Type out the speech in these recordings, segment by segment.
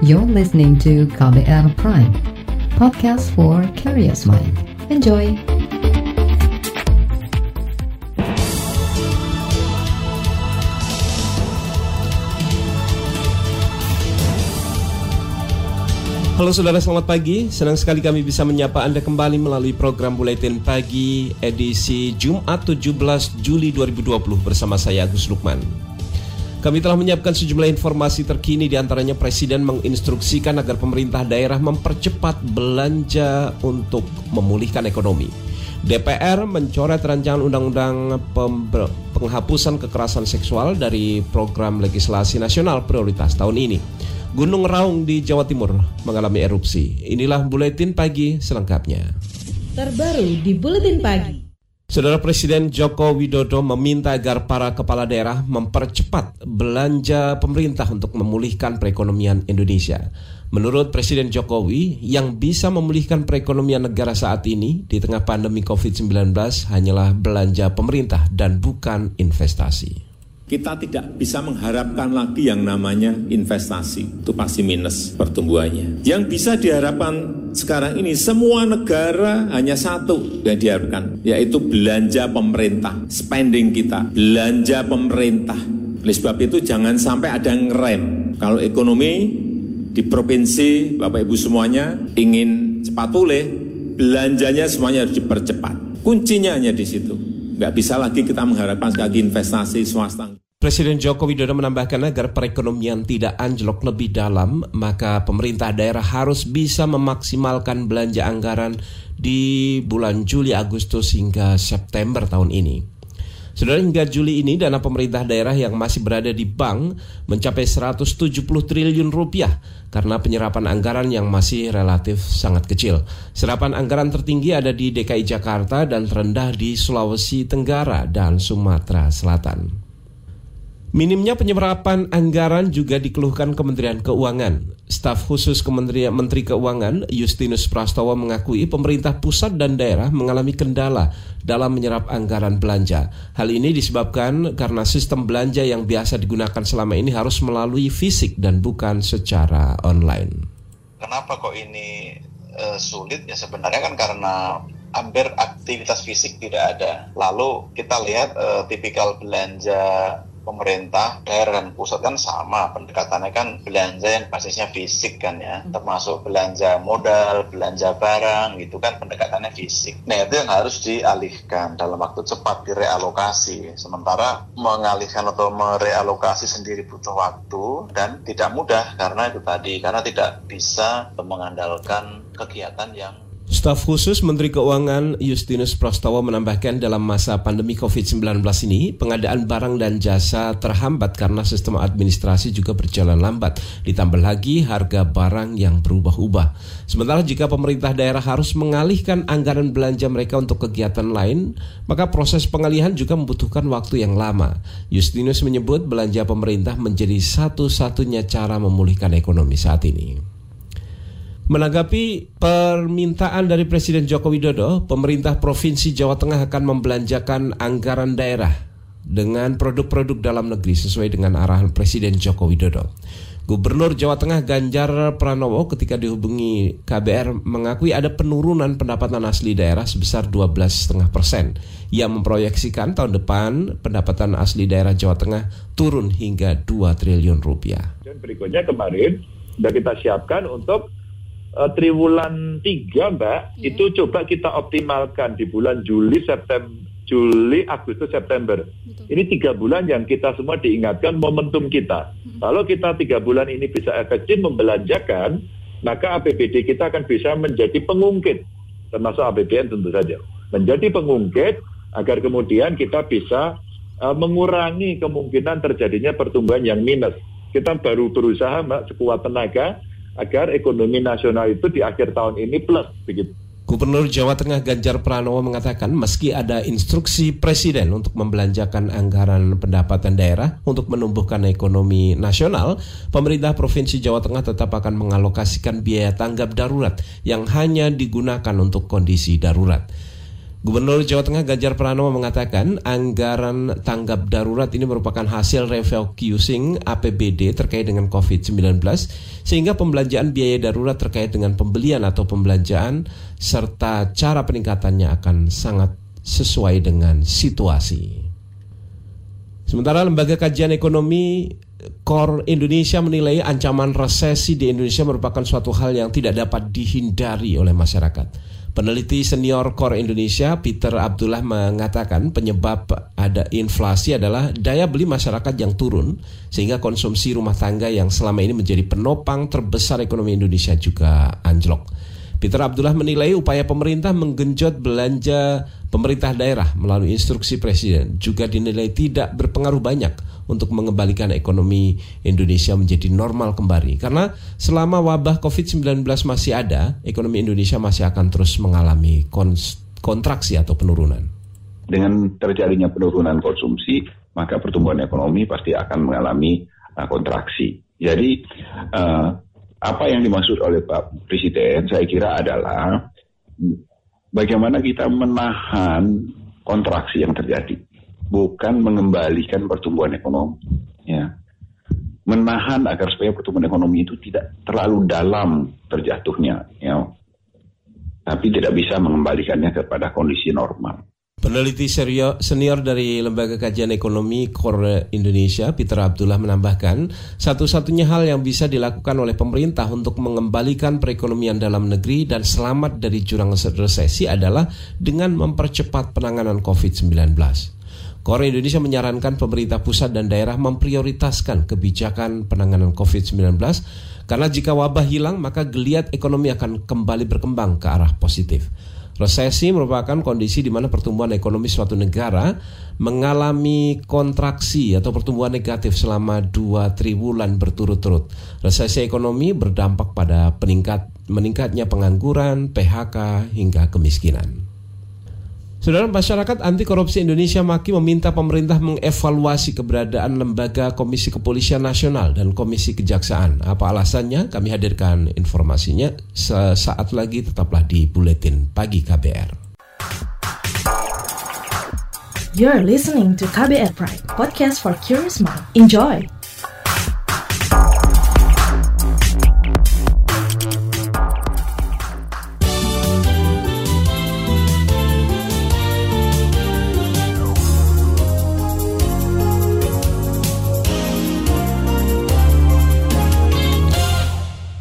You're listening to KBR Prime, podcast for curious mind. Enjoy! Halo saudara, selamat pagi. Senang sekali kami bisa menyapa Anda kembali melalui program Buletin Pagi edisi Jumat 17 Juli 2020 bersama saya Agus Lukman. Kami telah menyiapkan sejumlah informasi terkini di antaranya Presiden menginstruksikan agar pemerintah daerah mempercepat belanja untuk memulihkan ekonomi. DPR mencoret rancangan undang-undang penghapusan kekerasan seksual dari program legislasi nasional prioritas tahun ini. Gunung Raung di Jawa Timur mengalami erupsi. Inilah buletin pagi selengkapnya. Terbaru di buletin pagi. Saudara Presiden Joko Widodo meminta agar para kepala daerah mempercepat belanja pemerintah untuk memulihkan perekonomian Indonesia. Menurut Presiden Jokowi, yang bisa memulihkan perekonomian negara saat ini di tengah pandemi COVID-19 hanyalah belanja pemerintah dan bukan investasi kita tidak bisa mengharapkan lagi yang namanya investasi. Itu pasti minus pertumbuhannya. Yang bisa diharapkan sekarang ini semua negara hanya satu yang diharapkan, yaitu belanja pemerintah, spending kita, belanja pemerintah. Oleh sebab itu jangan sampai ada yang ngerem. Kalau ekonomi di provinsi, Bapak Ibu semuanya ingin cepat pulih, belanjanya semuanya harus dipercepat. Kuncinya hanya di situ. Nggak bisa lagi kita mengharapkan sekali investasi swasta. Presiden Joko Widodo menambahkan agar perekonomian tidak anjlok lebih dalam, maka pemerintah daerah harus bisa memaksimalkan belanja anggaran di bulan Juli, Agustus hingga September tahun ini. Saudara hingga Juli ini dana pemerintah daerah yang masih berada di bank mencapai 170 triliun rupiah karena penyerapan anggaran yang masih relatif sangat kecil. Serapan anggaran tertinggi ada di DKI Jakarta dan terendah di Sulawesi Tenggara dan Sumatera Selatan. Minimnya penyerapan anggaran juga dikeluhkan Kementerian Keuangan. Staf khusus Kementerian Menteri Keuangan Justinus Prastowo mengakui pemerintah pusat dan daerah mengalami kendala dalam menyerap anggaran belanja. Hal ini disebabkan karena sistem belanja yang biasa digunakan selama ini harus melalui fisik dan bukan secara online. Kenapa kok ini uh, sulit ya sebenarnya kan karena hampir aktivitas fisik tidak ada. Lalu kita lihat uh, tipikal belanja pemerintah daerah dan pusat kan sama. Pendekatannya kan belanja yang basisnya fisik kan ya. Hmm. termasuk belanja modal belanja barang gitu kan pendekatannya fisik. Nah itu yang harus dialihkan dalam waktu cepat direalokasi sementara mengalihkan atau merealokasi sendiri butuh waktu dan tidak mudah karena itu tadi karena tidak bisa mengandalkan kegiatan yang Staf khusus Menteri Keuangan Justinus Prastowo menambahkan dalam masa pandemi COVID-19 ini, pengadaan barang dan jasa terhambat karena sistem administrasi juga berjalan lambat. Ditambah lagi harga barang yang berubah-ubah. Sementara jika pemerintah daerah harus mengalihkan anggaran belanja mereka untuk kegiatan lain, maka proses pengalihan juga membutuhkan waktu yang lama. Justinus menyebut belanja pemerintah menjadi satu-satunya cara memulihkan ekonomi saat ini. Menanggapi permintaan dari Presiden Joko Widodo, pemerintah Provinsi Jawa Tengah akan membelanjakan anggaran daerah dengan produk-produk dalam negeri sesuai dengan arahan Presiden Joko Widodo. Gubernur Jawa Tengah Ganjar Pranowo ketika dihubungi KBR mengakui ada penurunan pendapatan asli daerah sebesar 12,5 persen. Ia memproyeksikan tahun depan pendapatan asli daerah Jawa Tengah turun hingga 2 triliun rupiah. Dan berikutnya kemarin sudah kita siapkan untuk uh, triwulan tiga mbak yeah. itu coba kita optimalkan di bulan Juli September Juli Agustus September Betul. ini tiga bulan yang kita semua diingatkan momentum kita hmm. kalau kita tiga bulan ini bisa efektif membelanjakan maka APBD kita akan bisa menjadi pengungkit termasuk APBN tentu saja menjadi pengungkit agar kemudian kita bisa uh, mengurangi kemungkinan terjadinya pertumbuhan yang minus kita baru berusaha mbak sekuat tenaga agar ekonomi nasional itu di akhir tahun ini plus begitu. Gubernur Jawa Tengah Ganjar Pranowo mengatakan meski ada instruksi presiden untuk membelanjakan anggaran pendapatan daerah untuk menumbuhkan ekonomi nasional, pemerintah Provinsi Jawa Tengah tetap akan mengalokasikan biaya tanggap darurat yang hanya digunakan untuk kondisi darurat. Gubernur Jawa Tengah Ganjar Pranowo mengatakan anggaran tanggap darurat ini merupakan hasil refocusing APBD terkait dengan COVID-19 sehingga pembelanjaan biaya darurat terkait dengan pembelian atau pembelanjaan serta cara peningkatannya akan sangat sesuai dengan situasi. Sementara Lembaga Kajian Ekonomi Core Indonesia menilai ancaman resesi di Indonesia merupakan suatu hal yang tidak dapat dihindari oleh masyarakat. Peneliti senior Core Indonesia Peter Abdullah mengatakan penyebab ada inflasi adalah daya beli masyarakat yang turun sehingga konsumsi rumah tangga yang selama ini menjadi penopang terbesar ekonomi Indonesia juga anjlok. Peter Abdullah menilai upaya pemerintah menggenjot belanja pemerintah daerah melalui instruksi presiden juga dinilai tidak berpengaruh banyak untuk mengembalikan ekonomi Indonesia menjadi normal kembali. Karena selama wabah COVID-19 masih ada, ekonomi Indonesia masih akan terus mengalami kontraksi atau penurunan. Dengan terjadinya penurunan konsumsi, maka pertumbuhan ekonomi pasti akan mengalami uh, kontraksi. Jadi uh, apa yang dimaksud oleh Pak Presiden saya kira adalah bagaimana kita menahan kontraksi yang terjadi, bukan mengembalikan pertumbuhan ekonomi. Ya. Menahan agar supaya pertumbuhan ekonomi itu tidak terlalu dalam terjatuhnya, ya. tapi tidak bisa mengembalikannya kepada kondisi normal. Peneliti senior dari Lembaga Kajian Ekonomi Core Indonesia, Peter Abdullah menambahkan, satu-satunya hal yang bisa dilakukan oleh pemerintah untuk mengembalikan perekonomian dalam negeri dan selamat dari jurang resesi adalah dengan mempercepat penanganan COVID-19. Core Indonesia menyarankan pemerintah pusat dan daerah memprioritaskan kebijakan penanganan COVID-19 karena jika wabah hilang maka geliat ekonomi akan kembali berkembang ke arah positif. Resesi merupakan kondisi di mana pertumbuhan ekonomi suatu negara mengalami kontraksi atau pertumbuhan negatif selama dua triwulan berturut-turut. Resesi ekonomi berdampak pada peningkat meningkatnya pengangguran, PHK hingga kemiskinan. Saudara masyarakat anti korupsi Indonesia maki meminta pemerintah mengevaluasi keberadaan lembaga Komisi Kepolisian Nasional dan Komisi Kejaksaan. Apa alasannya? Kami hadirkan informasinya sesaat lagi tetaplah di Buletin Pagi KBR. You're listening to KBR Pride, podcast for curious mind. Enjoy!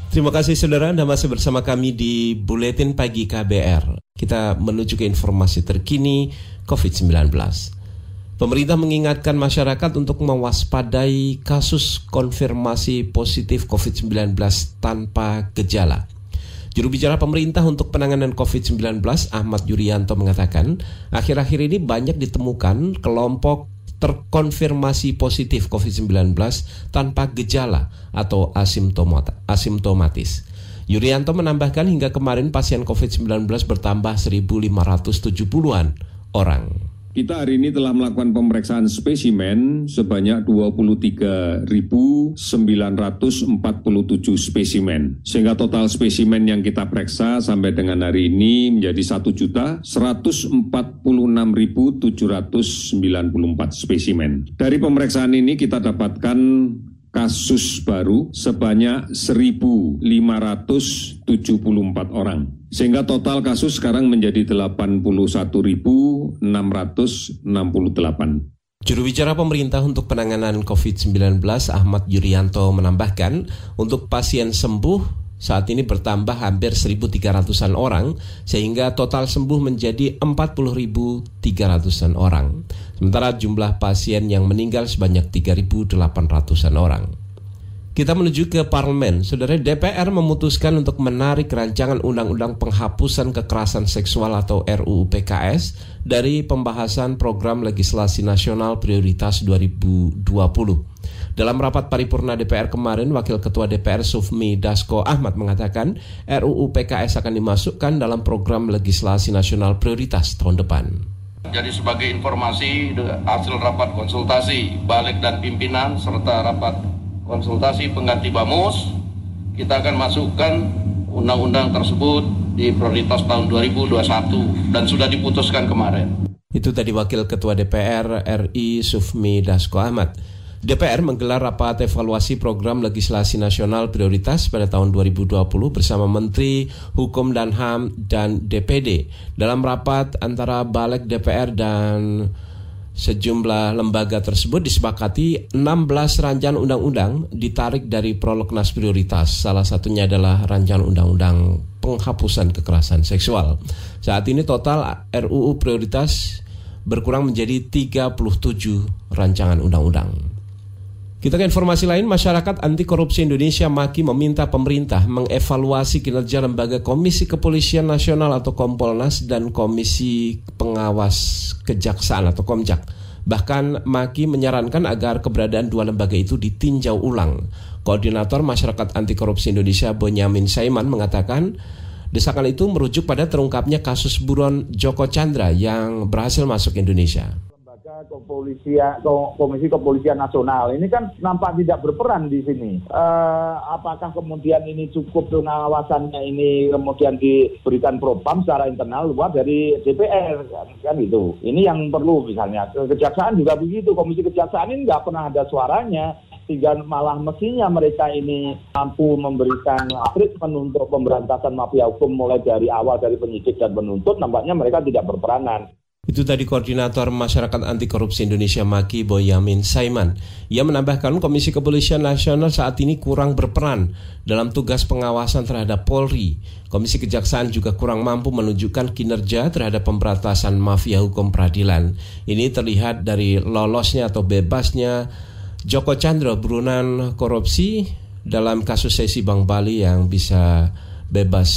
Terima kasih saudara Anda masih bersama kami di Buletin Pagi KBR. Kita menuju ke informasi terkini COVID-19. Pemerintah mengingatkan masyarakat untuk mewaspadai kasus konfirmasi positif COVID-19 tanpa gejala. Juru bicara pemerintah untuk penanganan COVID-19 Ahmad Yuryanto mengatakan, akhir-akhir ini banyak ditemukan kelompok terkonfirmasi positif COVID-19 tanpa gejala atau asimptomatis. Yurianto menambahkan hingga kemarin pasien COVID-19 bertambah 1.570-an orang. Kita hari ini telah melakukan pemeriksaan spesimen sebanyak 23.947 spesimen. Sehingga total spesimen yang kita periksa sampai dengan hari ini menjadi 1.146.794 spesimen. Dari pemeriksaan ini kita dapatkan kasus baru sebanyak 1.574 orang. Sehingga total kasus sekarang menjadi 81.668. Juru bicara pemerintah untuk penanganan COVID-19 Ahmad Yuryanto menambahkan, untuk pasien sembuh saat ini bertambah hampir 1.300-an orang, sehingga total sembuh menjadi 40.300-an orang. Sementara jumlah pasien yang meninggal sebanyak 3.800-an orang. Kita menuju ke parlemen. Saudara DPR memutuskan untuk menarik rancangan undang-undang penghapusan kekerasan seksual atau RUU PKS dari pembahasan program legislasi nasional prioritas 2020. Dalam rapat paripurna DPR kemarin, Wakil Ketua DPR Sufmi Dasko Ahmad mengatakan RUU PKS akan dimasukkan dalam program legislasi nasional prioritas tahun depan. Jadi sebagai informasi hasil rapat konsultasi balik dan pimpinan serta rapat konsultasi pengganti BAMUS, kita akan masukkan undang-undang tersebut di prioritas tahun 2021 dan sudah diputuskan kemarin. Itu tadi Wakil Ketua DPR RI Sufmi Dasko Ahmad. DPR menggelar rapat evaluasi program legislasi nasional prioritas pada tahun 2020 bersama Menteri Hukum dan HAM dan DPD. Dalam rapat antara Balik DPR dan sejumlah lembaga tersebut disepakati 16 rancangan undang-undang ditarik dari prolegnas prioritas. Salah satunya adalah rancangan undang-undang penghapusan kekerasan seksual. Saat ini total RUU prioritas berkurang menjadi 37 rancangan undang-undang. Kita ke informasi lain, masyarakat anti korupsi Indonesia maki meminta pemerintah mengevaluasi kinerja lembaga Komisi Kepolisian Nasional atau Kompolnas dan Komisi Pengawas Kejaksaan atau Komjak. Bahkan Maki menyarankan agar keberadaan dua lembaga itu ditinjau ulang. Koordinator Masyarakat Anti Korupsi Indonesia Bonyamin Saiman mengatakan desakan itu merujuk pada terungkapnya kasus buron Joko Chandra yang berhasil masuk Indonesia kepolisian komisi kepolisian nasional ini kan nampak tidak berperan di sini. Uh, apakah kemudian ini cukup pengawasannya ini kemudian diberikan propam secara internal luar dari DPR kan, kan itu. Ini yang perlu misalnya. Kejaksaan juga begitu. Komisi kejaksaan ini nggak pernah ada suaranya sehingga malah mestinya mereka ini mampu memberikan treatment untuk pemberantasan mafia hukum mulai dari awal dari penyidik dan penuntut nampaknya mereka tidak berperanan. Itu tadi Koordinator Masyarakat Anti Korupsi Indonesia Maki Boyamin Saiman. Ia menambahkan Komisi Kepolisian Nasional saat ini kurang berperan dalam tugas pengawasan terhadap Polri. Komisi Kejaksaan juga kurang mampu menunjukkan kinerja terhadap pemberantasan mafia hukum peradilan. Ini terlihat dari lolosnya atau bebasnya Joko Chandra buronan korupsi dalam kasus sesi Bank Bali yang bisa bebas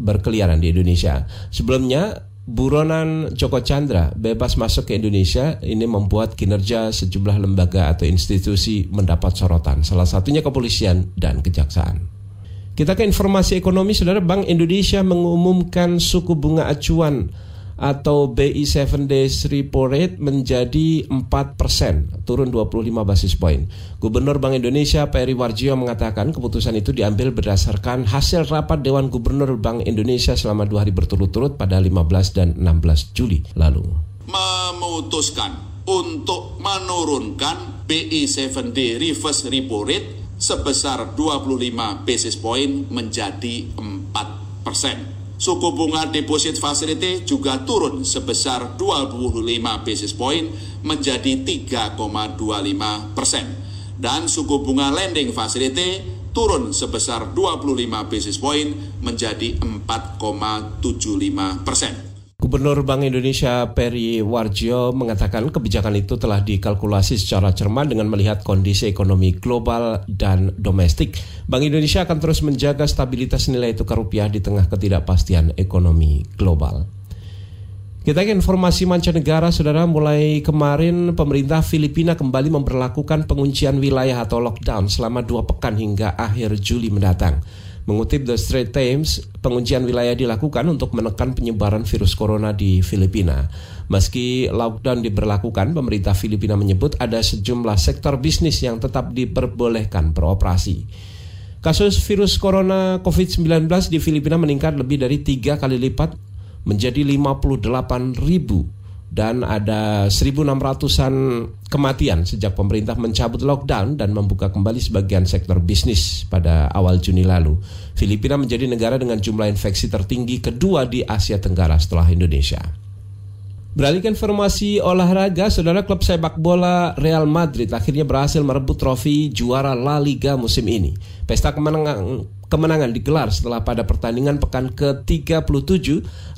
berkeliaran di Indonesia. Sebelumnya buronan Joko Chandra bebas masuk ke Indonesia ini membuat kinerja sejumlah lembaga atau institusi mendapat sorotan, salah satunya kepolisian dan kejaksaan. Kita ke informasi ekonomi, saudara Bank Indonesia mengumumkan suku bunga acuan atau BI 7 days repo rate menjadi 4 persen, turun 25 basis poin. Gubernur Bank Indonesia Peri Warjio mengatakan keputusan itu diambil berdasarkan hasil rapat Dewan Gubernur Bank Indonesia selama dua hari berturut-turut pada 15 dan 16 Juli lalu. Memutuskan untuk menurunkan BI 7 day reverse repo rate sebesar 25 basis point menjadi 4 persen. Suku bunga deposit facility juga turun sebesar 25 basis point menjadi 3,25 persen. Dan suku bunga lending facility turun sebesar 25 basis point menjadi 4,75 persen. Gubernur Bank Indonesia Peri Warjio mengatakan kebijakan itu telah dikalkulasi secara cermat dengan melihat kondisi ekonomi global dan domestik. Bank Indonesia akan terus menjaga stabilitas nilai tukar rupiah di tengah ketidakpastian ekonomi global. Kita ke informasi mancanegara, saudara. Mulai kemarin, pemerintah Filipina kembali memperlakukan penguncian wilayah atau lockdown selama dua pekan hingga akhir Juli mendatang. Mengutip The Straits Times, penguncian wilayah dilakukan untuk menekan penyebaran virus corona di Filipina. Meski lockdown diberlakukan, pemerintah Filipina menyebut ada sejumlah sektor bisnis yang tetap diperbolehkan beroperasi. Kasus virus corona COVID-19 di Filipina meningkat lebih dari tiga kali lipat menjadi 58 ribu dan ada 1.600-an kematian sejak pemerintah mencabut lockdown dan membuka kembali sebagian sektor bisnis pada awal Juni lalu. Filipina menjadi negara dengan jumlah infeksi tertinggi kedua di Asia Tenggara setelah Indonesia. Beralih ke informasi olahraga, saudara klub sepak bola Real Madrid akhirnya berhasil merebut trofi juara La Liga musim ini. Pesta kemenangan kemenangan digelar setelah pada pertandingan pekan ke-37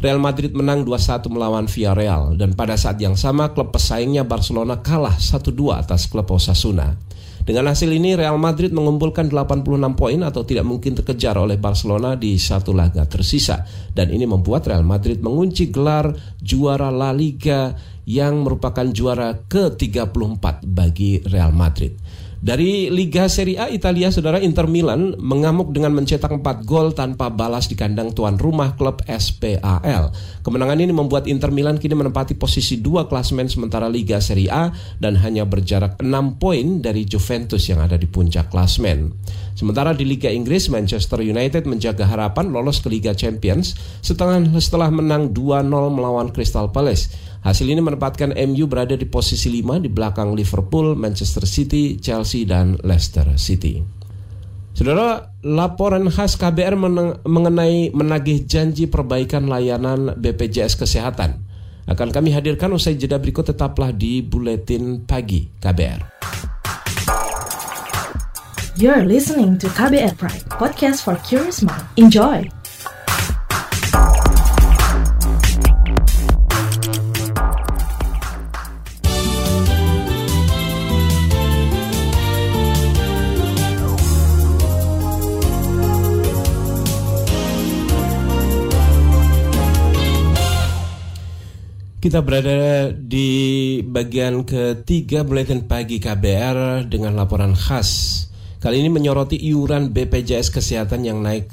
Real Madrid menang 2-1 melawan Villarreal dan pada saat yang sama klub pesaingnya Barcelona kalah 1-2 atas klub Osasuna. Dengan hasil ini Real Madrid mengumpulkan 86 poin atau tidak mungkin terkejar oleh Barcelona di satu laga tersisa dan ini membuat Real Madrid mengunci gelar juara La Liga yang merupakan juara ke-34 bagi Real Madrid. Dari Liga Serie A Italia, saudara Inter Milan mengamuk dengan mencetak 4 gol tanpa balas di kandang tuan rumah klub SPAL. Kemenangan ini membuat Inter Milan kini menempati posisi dua klasmen sementara Liga Serie A dan hanya berjarak 6 poin dari Juventus yang ada di puncak klasmen. Sementara di Liga Inggris, Manchester United menjaga harapan lolos ke Liga Champions setelah, setelah menang 2-0 melawan Crystal Palace. Hasil ini menempatkan MU berada di posisi 5 di belakang Liverpool, Manchester City, Chelsea, dan Leicester City. Saudara, laporan khas KBR mengenai menagih janji perbaikan layanan BPJS Kesehatan akan kami hadirkan usai jeda berikut tetaplah di Buletin Pagi KBR. You're listening to KBR Pride, podcast for curious mind. Enjoy! Kita berada di bagian ketiga Buletin Pagi KBR dengan laporan khas. Kali ini menyoroti iuran BPJS Kesehatan yang naik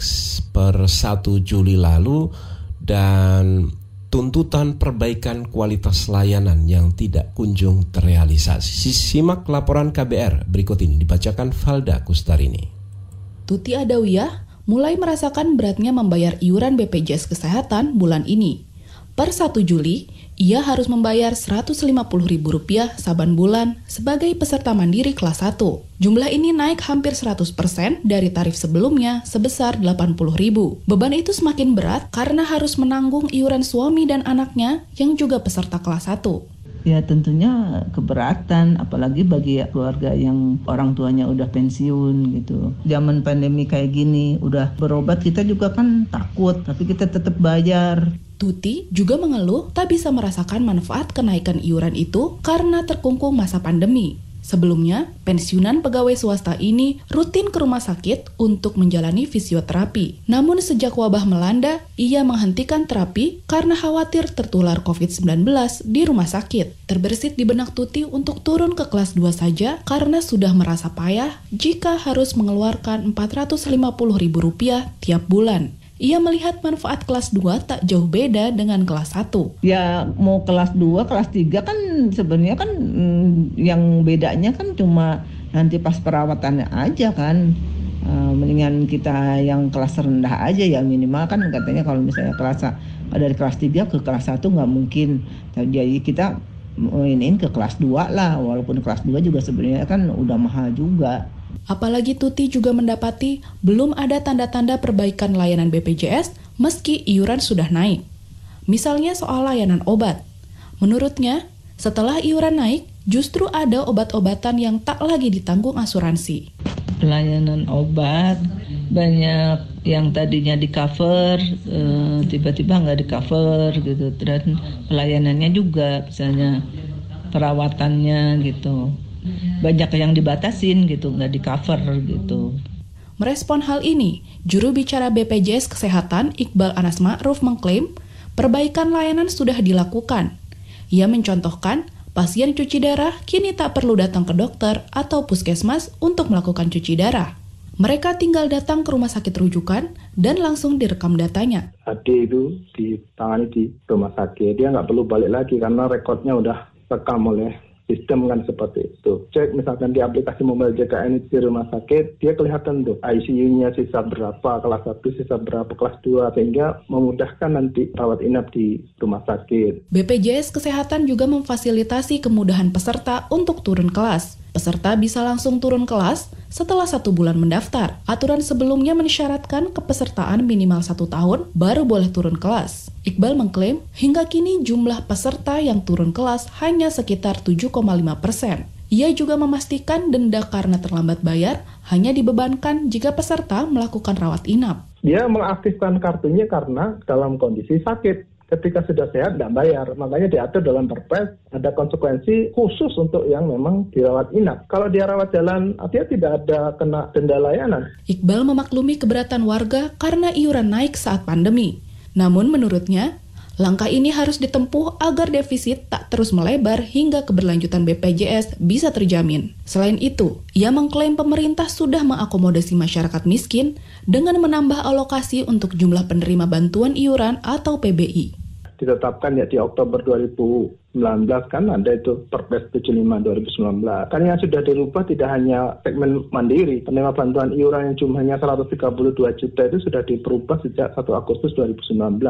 per 1 Juli lalu dan tuntutan perbaikan kualitas layanan yang tidak kunjung terrealisasi. Simak laporan KBR berikut ini dibacakan Valda Kustarini. Tuti Adawiyah mulai merasakan beratnya membayar iuran BPJS Kesehatan bulan ini. Per 1 Juli, ia harus membayar Rp150.000 saban bulan sebagai peserta mandiri kelas 1. Jumlah ini naik hampir 100% dari tarif sebelumnya sebesar Rp80.000. Beban itu semakin berat karena harus menanggung iuran suami dan anaknya yang juga peserta kelas 1 ya tentunya keberatan apalagi bagi keluarga yang orang tuanya udah pensiun gitu zaman pandemi kayak gini udah berobat kita juga kan takut tapi kita tetap bayar Tuti juga mengeluh tak bisa merasakan manfaat kenaikan iuran itu karena terkungkung masa pandemi. Sebelumnya, pensiunan pegawai swasta ini rutin ke rumah sakit untuk menjalani fisioterapi. Namun sejak wabah melanda, ia menghentikan terapi karena khawatir tertular COVID-19 di rumah sakit. Terbersit di benak Tuti untuk turun ke kelas 2 saja karena sudah merasa payah jika harus mengeluarkan Rp450.000 tiap bulan. Ia melihat manfaat kelas 2 tak jauh beda dengan kelas 1. Ya mau kelas 2, kelas 3 kan sebenarnya kan mm, yang bedanya kan cuma nanti pas perawatannya aja kan. Uh, mendingan kita yang kelas rendah aja ya minimal kan katanya kalau misalnya kelas dari kelas 3 ke kelas 1 nggak mungkin. Jadi kita mainin ke kelas 2 lah walaupun kelas 2 juga sebenarnya kan udah mahal juga. Apalagi Tuti juga mendapati belum ada tanda-tanda perbaikan layanan BPJS meski iuran sudah naik. Misalnya soal layanan obat. Menurutnya, setelah iuran naik, justru ada obat-obatan yang tak lagi ditanggung asuransi. Pelayanan obat banyak yang tadinya di cover eh, tiba-tiba nggak di cover gitu dan pelayanannya juga misalnya perawatannya gitu banyak yang dibatasin gitu, nggak di cover gitu. Merespon hal ini, juru bicara BPJS Kesehatan Iqbal Anas Ma'ruf mengklaim perbaikan layanan sudah dilakukan. Ia mencontohkan pasien cuci darah kini tak perlu datang ke dokter atau puskesmas untuk melakukan cuci darah. Mereka tinggal datang ke rumah sakit rujukan dan langsung direkam datanya. Ade itu ditangani di rumah sakit, dia nggak perlu balik lagi karena rekodnya udah rekam oleh sistem kan seperti itu. Cek misalkan di aplikasi mobile JKN di rumah sakit, dia kelihatan tuh ICU-nya sisa berapa, kelas 1 sisa berapa, kelas 2, sehingga memudahkan nanti rawat inap di rumah sakit. BPJS Kesehatan juga memfasilitasi kemudahan peserta untuk turun kelas. Peserta bisa langsung turun kelas setelah satu bulan mendaftar. Aturan sebelumnya mensyaratkan kepesertaan minimal satu tahun baru boleh turun kelas. Iqbal mengklaim hingga kini jumlah peserta yang turun kelas hanya sekitar 7,5 persen. Ia juga memastikan denda karena terlambat bayar hanya dibebankan jika peserta melakukan rawat inap. Dia mengaktifkan kartunya karena dalam kondisi sakit ketika sudah sehat tidak bayar. Makanya diatur dalam perpres ada konsekuensi khusus untuk yang memang dirawat inap. Kalau dia rawat jalan, artinya tidak ada kena denda layanan. Iqbal memaklumi keberatan warga karena iuran naik saat pandemi. Namun menurutnya, Langkah ini harus ditempuh agar defisit tak terus melebar hingga keberlanjutan BPJS bisa terjamin. Selain itu, ia mengklaim pemerintah sudah mengakomodasi masyarakat miskin dengan menambah alokasi untuk jumlah penerima bantuan iuran atau PBI ditetapkan ya di Oktober 2019 kan ada itu Perpres 75 2019. Kan yang sudah dirubah tidak hanya segmen mandiri, penerima bantuan iuran yang jumlahnya 132 juta itu sudah diperubah sejak 1 Agustus 2019.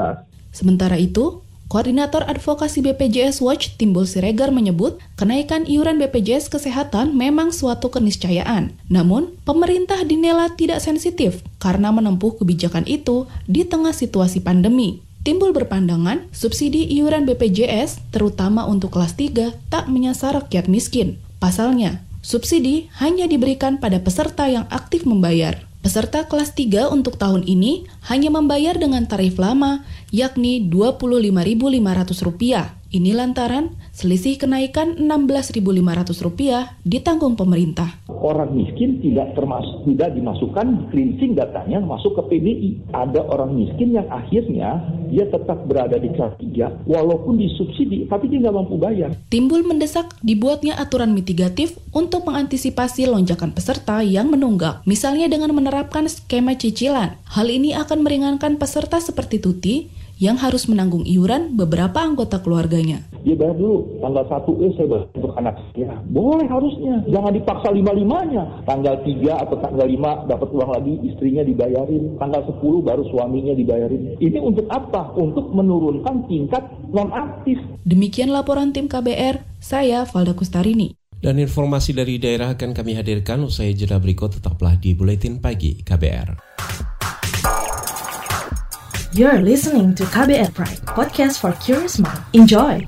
Sementara itu, Koordinator Advokasi BPJS Watch Timbul Siregar menyebut kenaikan iuran BPJS Kesehatan memang suatu keniscayaan. Namun, pemerintah dinilai tidak sensitif karena menempuh kebijakan itu di tengah situasi pandemi. Timbul berpandangan subsidi iuran BPJS terutama untuk kelas 3 tak menyasar rakyat miskin. Pasalnya, subsidi hanya diberikan pada peserta yang aktif membayar. Peserta kelas 3 untuk tahun ini hanya membayar dengan tarif lama, yakni Rp25.500. Ini lantaran selisih kenaikan Rp16.500 ditanggung pemerintah. Orang miskin tidak termasuk tidak dimasukkan cleansing datanya masuk ke PBI. Ada orang miskin yang akhirnya dia tetap berada di kelas 3 walaupun disubsidi tapi dia nggak mampu bayar. Timbul mendesak dibuatnya aturan mitigatif untuk mengantisipasi lonjakan peserta yang menunggak, misalnya dengan menerapkan skema cicilan. Hal ini akan meringankan peserta seperti Tuti yang harus menanggung iuran beberapa anggota keluarganya. Dia bayar dulu, tanggal 1 eh saya bayar untuk anak saya. Boleh harusnya, jangan dipaksa lima-limanya. Tanggal 3 atau tanggal 5 dapat uang lagi, istrinya dibayarin. Tanggal 10 baru suaminya dibayarin. Ini untuk apa? Untuk menurunkan tingkat non-aktif. Demikian laporan tim KBR, saya Valda Kustarini. Dan informasi dari daerah akan kami hadirkan usai jeda berikut tetaplah di Buletin Pagi KBR. You're listening to KBR Pride, podcast for curious mind. Enjoy!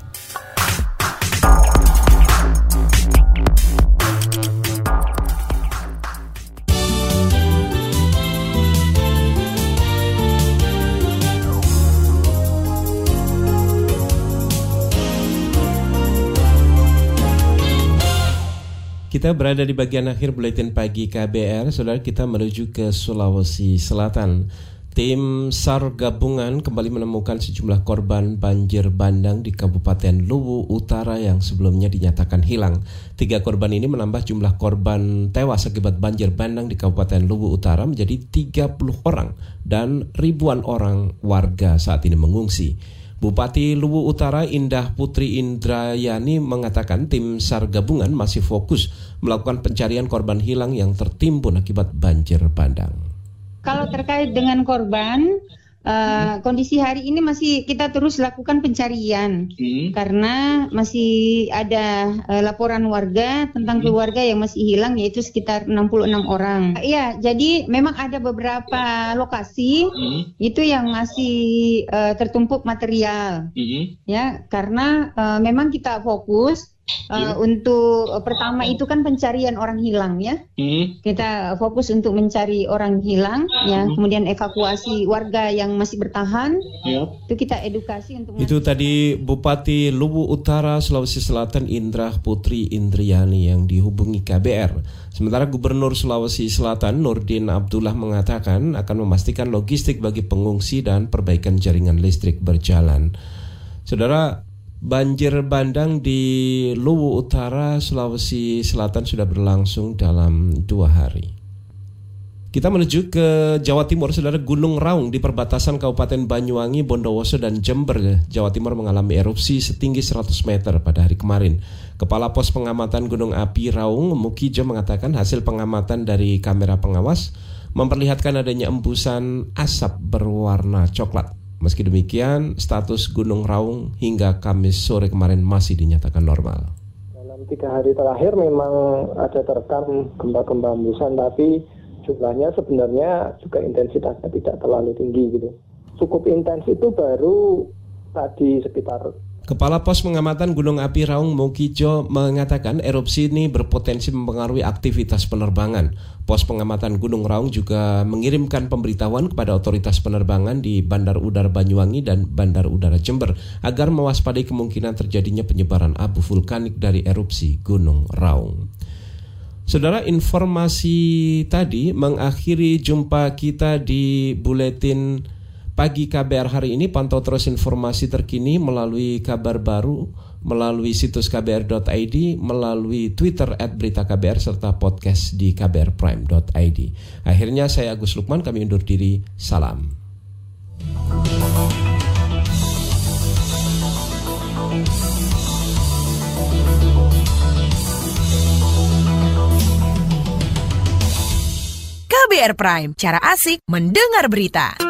Kita berada di bagian akhir buletin pagi KBR, saudara kita menuju ke Sulawesi Selatan. Tim SAR gabungan kembali menemukan sejumlah korban banjir bandang di Kabupaten Luwu Utara yang sebelumnya dinyatakan hilang. Tiga korban ini menambah jumlah korban tewas akibat banjir bandang di Kabupaten Luwu Utara menjadi 30 orang dan ribuan orang warga saat ini mengungsi. Bupati Luwu Utara Indah Putri Indrayani mengatakan tim SAR gabungan masih fokus melakukan pencarian korban hilang yang tertimbun akibat banjir bandang. Kalau terkait dengan korban, Uh, kondisi hari ini masih kita terus lakukan pencarian hmm. karena masih ada uh, laporan warga tentang hmm. keluarga yang masih hilang yaitu sekitar 66 orang. Iya, jadi memang ada beberapa lokasi hmm. itu yang masih uh, tertumpuk material. Hmm. Ya, karena uh, memang kita fokus Uh, untuk uh, pertama itu kan pencarian orang hilang ya. Hmm. Kita fokus untuk mencari orang hilang ya, hmm. kemudian evakuasi warga yang masih bertahan. Yep. Itu kita edukasi untuk Itu tadi Bupati Luwu Utara Sulawesi Selatan Indra Putri Indriani yang dihubungi KBR. Sementara Gubernur Sulawesi Selatan Nurdin Abdullah mengatakan akan memastikan logistik bagi pengungsi dan perbaikan jaringan listrik berjalan. Saudara, Banjir bandang di Luwu Utara, Sulawesi Selatan sudah berlangsung dalam dua hari. Kita menuju ke Jawa Timur, saudara Gunung Raung di perbatasan Kabupaten Banyuwangi, Bondowoso, dan Jember, Jawa Timur mengalami erupsi setinggi 100 meter pada hari kemarin. Kepala Pos Pengamatan Gunung Api Raung, Mukijo mengatakan hasil pengamatan dari kamera pengawas memperlihatkan adanya embusan asap berwarna coklat. Meski demikian, status Gunung Raung hingga Kamis sore kemarin masih dinyatakan normal. Dalam tiga hari terakhir memang ada terekam gempa-gempa hembusan, tapi jumlahnya sebenarnya juga intensitasnya tidak terlalu tinggi gitu. Cukup intens itu baru tadi sekitar Kepala Pos Pengamatan Gunung Api Raung Mokijo mengatakan erupsi ini berpotensi mempengaruhi aktivitas penerbangan. Pos Pengamatan Gunung Raung juga mengirimkan pemberitahuan kepada otoritas penerbangan di Bandar Udara Banyuwangi dan Bandar Udara Jember agar mewaspadai kemungkinan terjadinya penyebaran abu vulkanik dari erupsi Gunung Raung. Saudara, informasi tadi mengakhiri jumpa kita di buletin pagi KBR hari ini pantau terus informasi terkini melalui kabar baru, melalui situs kbr.id, melalui Twitter at berita KBR, serta podcast di kbrprime.id. Akhirnya saya Agus Lukman, kami undur diri. Salam. KBR Prime, cara asik mendengar berita.